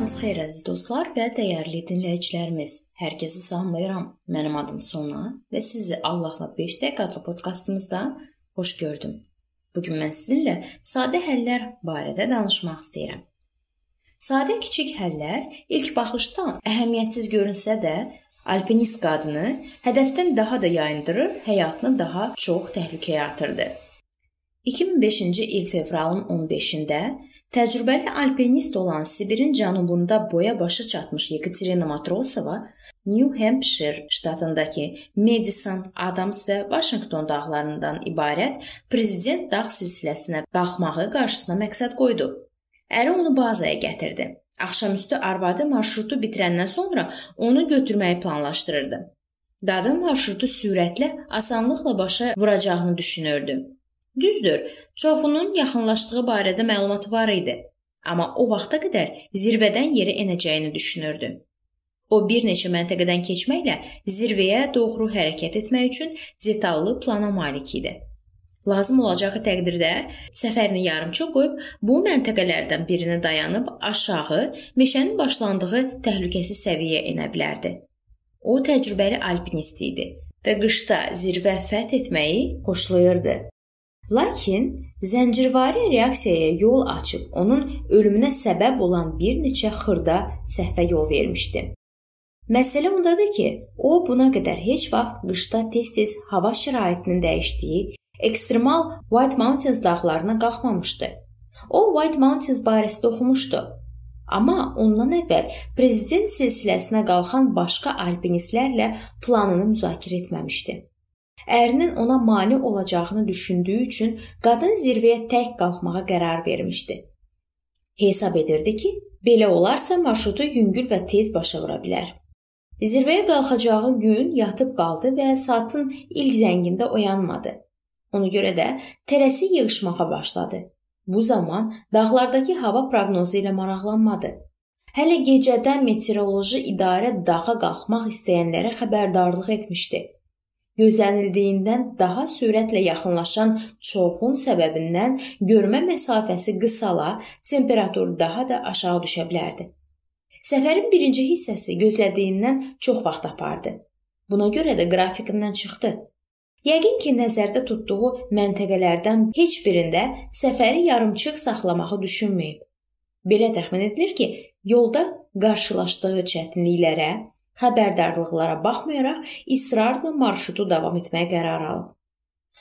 Salamlar və dəyərli dinləyicilərimiz. Hər kəsi salamlayıram. Mənim adım Sona və sizi Allahla 5 dəqiqə adlı podkastımızda xoş gördüm. Bu gün mən sizinlə sadə həllər barədə danışmaq istəyirəm. Sadə kiçik həllər ilk baxışdan əhəmiyyətsiz görünsə də, alpinist qadını hədəfdən daha da yayındırır, həyatını daha çox təhlükəyə atırdı. 2005-ci il fevralın 15-də Təcrübəli alpinist olan Sibirin cənubunda boya başa çatmış Yekaterina Matrosova New Hampshire ştatındakı Madison, Adams və Washington dağlarından ibarət prezident dağ silsiləsinə qalxmağı qarşısına məqsəd qoydu. Əri onu bazaya gətirdi. Axşamüstü arvadı marşrutu bitirəndən sonra onu götürməyi planlaşdırırdı. Qadın marşrutu sürətlə, asanlıqla başa vuracağını düşünürdü. Düzdür, çoxunun yaxınlaşdığı barədə məlumatı var idi, amma o vaxta qədər zirvədən yerə enəcəyini düşünürdü. O bir neçə məntəqədən keçməklə zirvəyə doğru hərəkət etmək üçün detallı plana malik idi. Lazım olacağı təqdirdə səfərini yarımçıq qoyub bu məntəqələrdən birinə dayanıb aşağı meşənin başlandığı təhlükəsiz səviyyəyə enə bilərdi. O təcrübəli alpinist idi və qışda zirvə fəth etməyi xoşlayırdı. Lakin zəncirvari reaksiyaya yol açıb onun ölümünə səbəb olan bir neçə xırda səhvə yol vermişdi. Məsələ ondadır ki, o buna qədər heç vaxt qışda tez-tez hava şəraitinin dəyişdiyi ekstremal White Mountains dağlarına qalxmamışdı. O White Mountains barəsində oxumuşdu. Amma ondan əvvəl prezident silsiləsinə qalxan başqa alpinistlərlə planını müzakirə etməmişdi. Ərinin ona mane olacağını düşündüyü üçün qadın zirvəyə tək qalxmağa qərar vermişdi. Hesab edirdi ki, belə olarsa marşrutu yüngül və tez başa vura bilər. Zirvəyə qalxacağı gün yatıb qaldı və saatın ilk zəngində oyanmadı. Ona görə də tələsi yığışmağa başladı. Bu zaman dağlardakı hava proqnozu ilə maraqlanmadı. Hələ gecədən meteoroloji idarə dağa qalxmaq istəyənlərə xəbərdarlıq etmişdi gözlənildiyindən daha sürətlə yaxınlaşan çovğun səbəbindən görmə məsafəsi qısala, temperatur daha da aşağı düşə bilərdi. Səfərin birinci hissəsi gözlədiyindən çox vaxt apardı. Buna görə də qrafikindən çıxdı. Yəqin ki, nəzərdə tutduğu məntəqələrdən heç birində səfəri yarımçıq saxlamağı düşünməyib. Belə təxmin edilir ki, yolda qarşılaşdığı çətinliklərə, xəbərdarlıqlara baxmayaraq israrla marşrutu davam etməyə qərar alıb.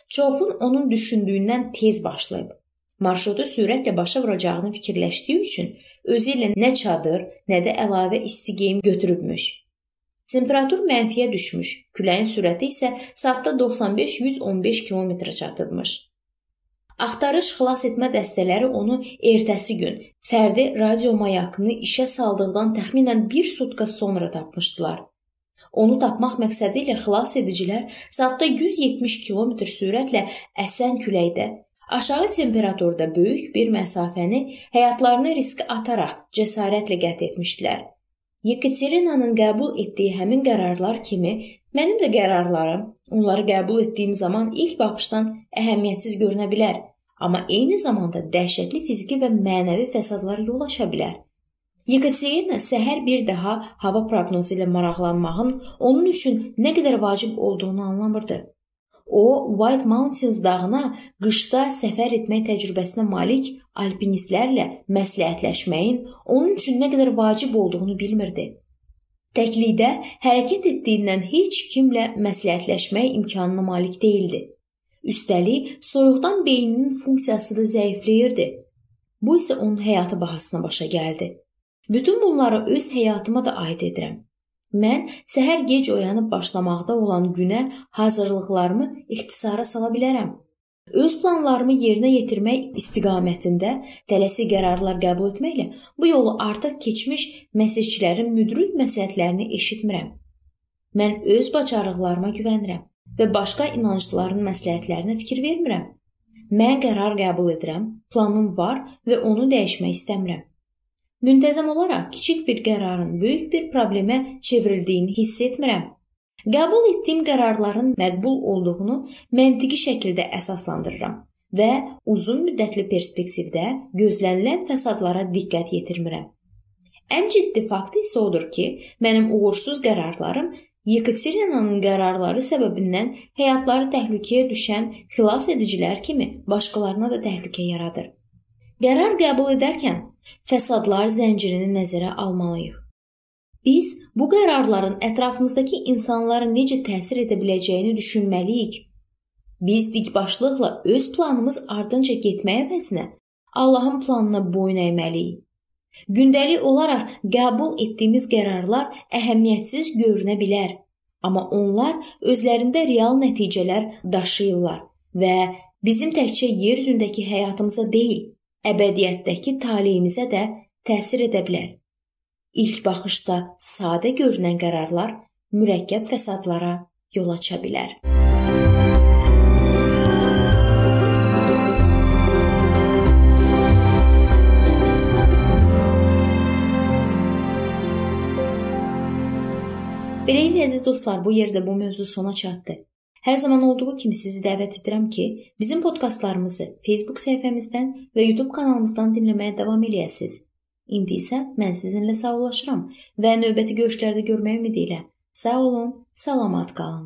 Çoxun onun düşündüyündən tez başlayıb. Marşrutu sürətlə başa vuracağını fikirləşdiyi üçün özü ilə nə çadır, nə də əlavə isti geyim götürübmüş. Temperatur mənfiyə düşmüş, küləyin sürəti isə saatda 95-115 km çatıbmış. Axtarış xilas etmə dəstələri onu ertəsi gün fərdi radio mayakını işə saldıqdan təxminən 1 sutka sonra tapmışdılar. Onu tapmaq məqsədi ilə xilas edicilər saatda 170 km sürətlə əsən küləkdə aşağı temperaturda böyük bir məsafəni həyatlarını riskə ataraq cəsarətlə qət etmişdilər. Yekaterinanın qəbul etdiyi həmin qərarlar kimi mənim də qərarlarım onları qəbul etdiyim zaman ilk baxışdan əhəmiyyətsiz görünə bilər amma eyni zamanda dəhşətli fiziki və mənəvi fəsadlara yol aça bilər. Yekaterina səhər bir daha hava proqnozu ilə maraqlanmağın onun üçün nə qədər vacib olduğunu anlamırdı. O, White Mountains dağına qışda səfər etmək təcrübəsinə malik alpinistlərlə məsləhətləşməyin onun üçün nə qədər vacib olduğunu bilmirdi. Təklikdə hərəkət etdiyindən heç kimlə məsləhətləşmək imkanına malik deyildi. Üstəlik, soyuqdan beyninin funksiyası da zəifləyirdi. Bu isə onun həyatı bahasına başa gəldi. Bütün bunları öz həyatıma da aid edirəm. Mən səhər gec oyanıb başlamaqda olan günə hazırlıqlarımı ixtisara sala bilərəm. Öz planlarımı yerinə yetirmək istiqamətində tələsi qərarlar qəbul etməklə bu yolu artıq keçmiş məsihçilərin müdrik məsləhətlərini eşitmirəm. Mən öz bacarıqlarıma güvənirəm və başqa inanclıların məsləhətlərinə fikir vermirəm. Mən qərar qəbul edirəm, planım var və onu dəyişmək istəmirəm. Müntəzəm olaraq kiçik bir qərarın böyük bir problemə çevrildiyini hiss etmirəm. Qəbul etdiyim qərarların məqbul olduğunu məntiqi şəkildə əsaslandırıram və uzun müddətli perspektivdə gözlənilən fəsadlara diqqət yetirmirəm. Ən ciddi fakt isə odur ki, mənim uğursuz qərarlarım Yekaterinanın qərarları səbəbindən həyatları təhlükəyə düşən xilas edicilər kimi başqalarına da təhlükə yaradır. Qərar qəbul edərkən fəsadlar zəncirini nəzərə almalıyıq. Biz bu qərarların ətrafımızdakı insanlara necə təsir edə biləcəyini düşünməliyik. Biz dikbaşlıqla öz planımız ardınca getməyə əvəzinə Allahın planına boyun əyməliyik. Gündəlik olaraq qəbul etdiyimiz qərarlar əhəmiyyətsiz görünə bilər, amma onlar özlərində real nəticələr daşıyırlar və bizim təkcə yer üzündəki həyatımıza deyil, əbədiyyətdəki taleyimizə də təsir edə bilər. İlk baxışda sadə görünən qərarlar mürəkkəb fəsadlara yol aça bilər. Beləliklə əziz dostlar, bu yerdə bu mövzu sona çatdı. Hər zaman olduğu kimi sizi dəvət edirəm ki, bizim podkastlarımızı Facebook səhifəmizdən və YouTube kanalımızdan dinləməyə davam eləyəsiniz. İndi isə mən sizinlə sağollaşıram və növbəti görüşlərdə görməyə ümidi ilə. Sağ olun, salamat qalın.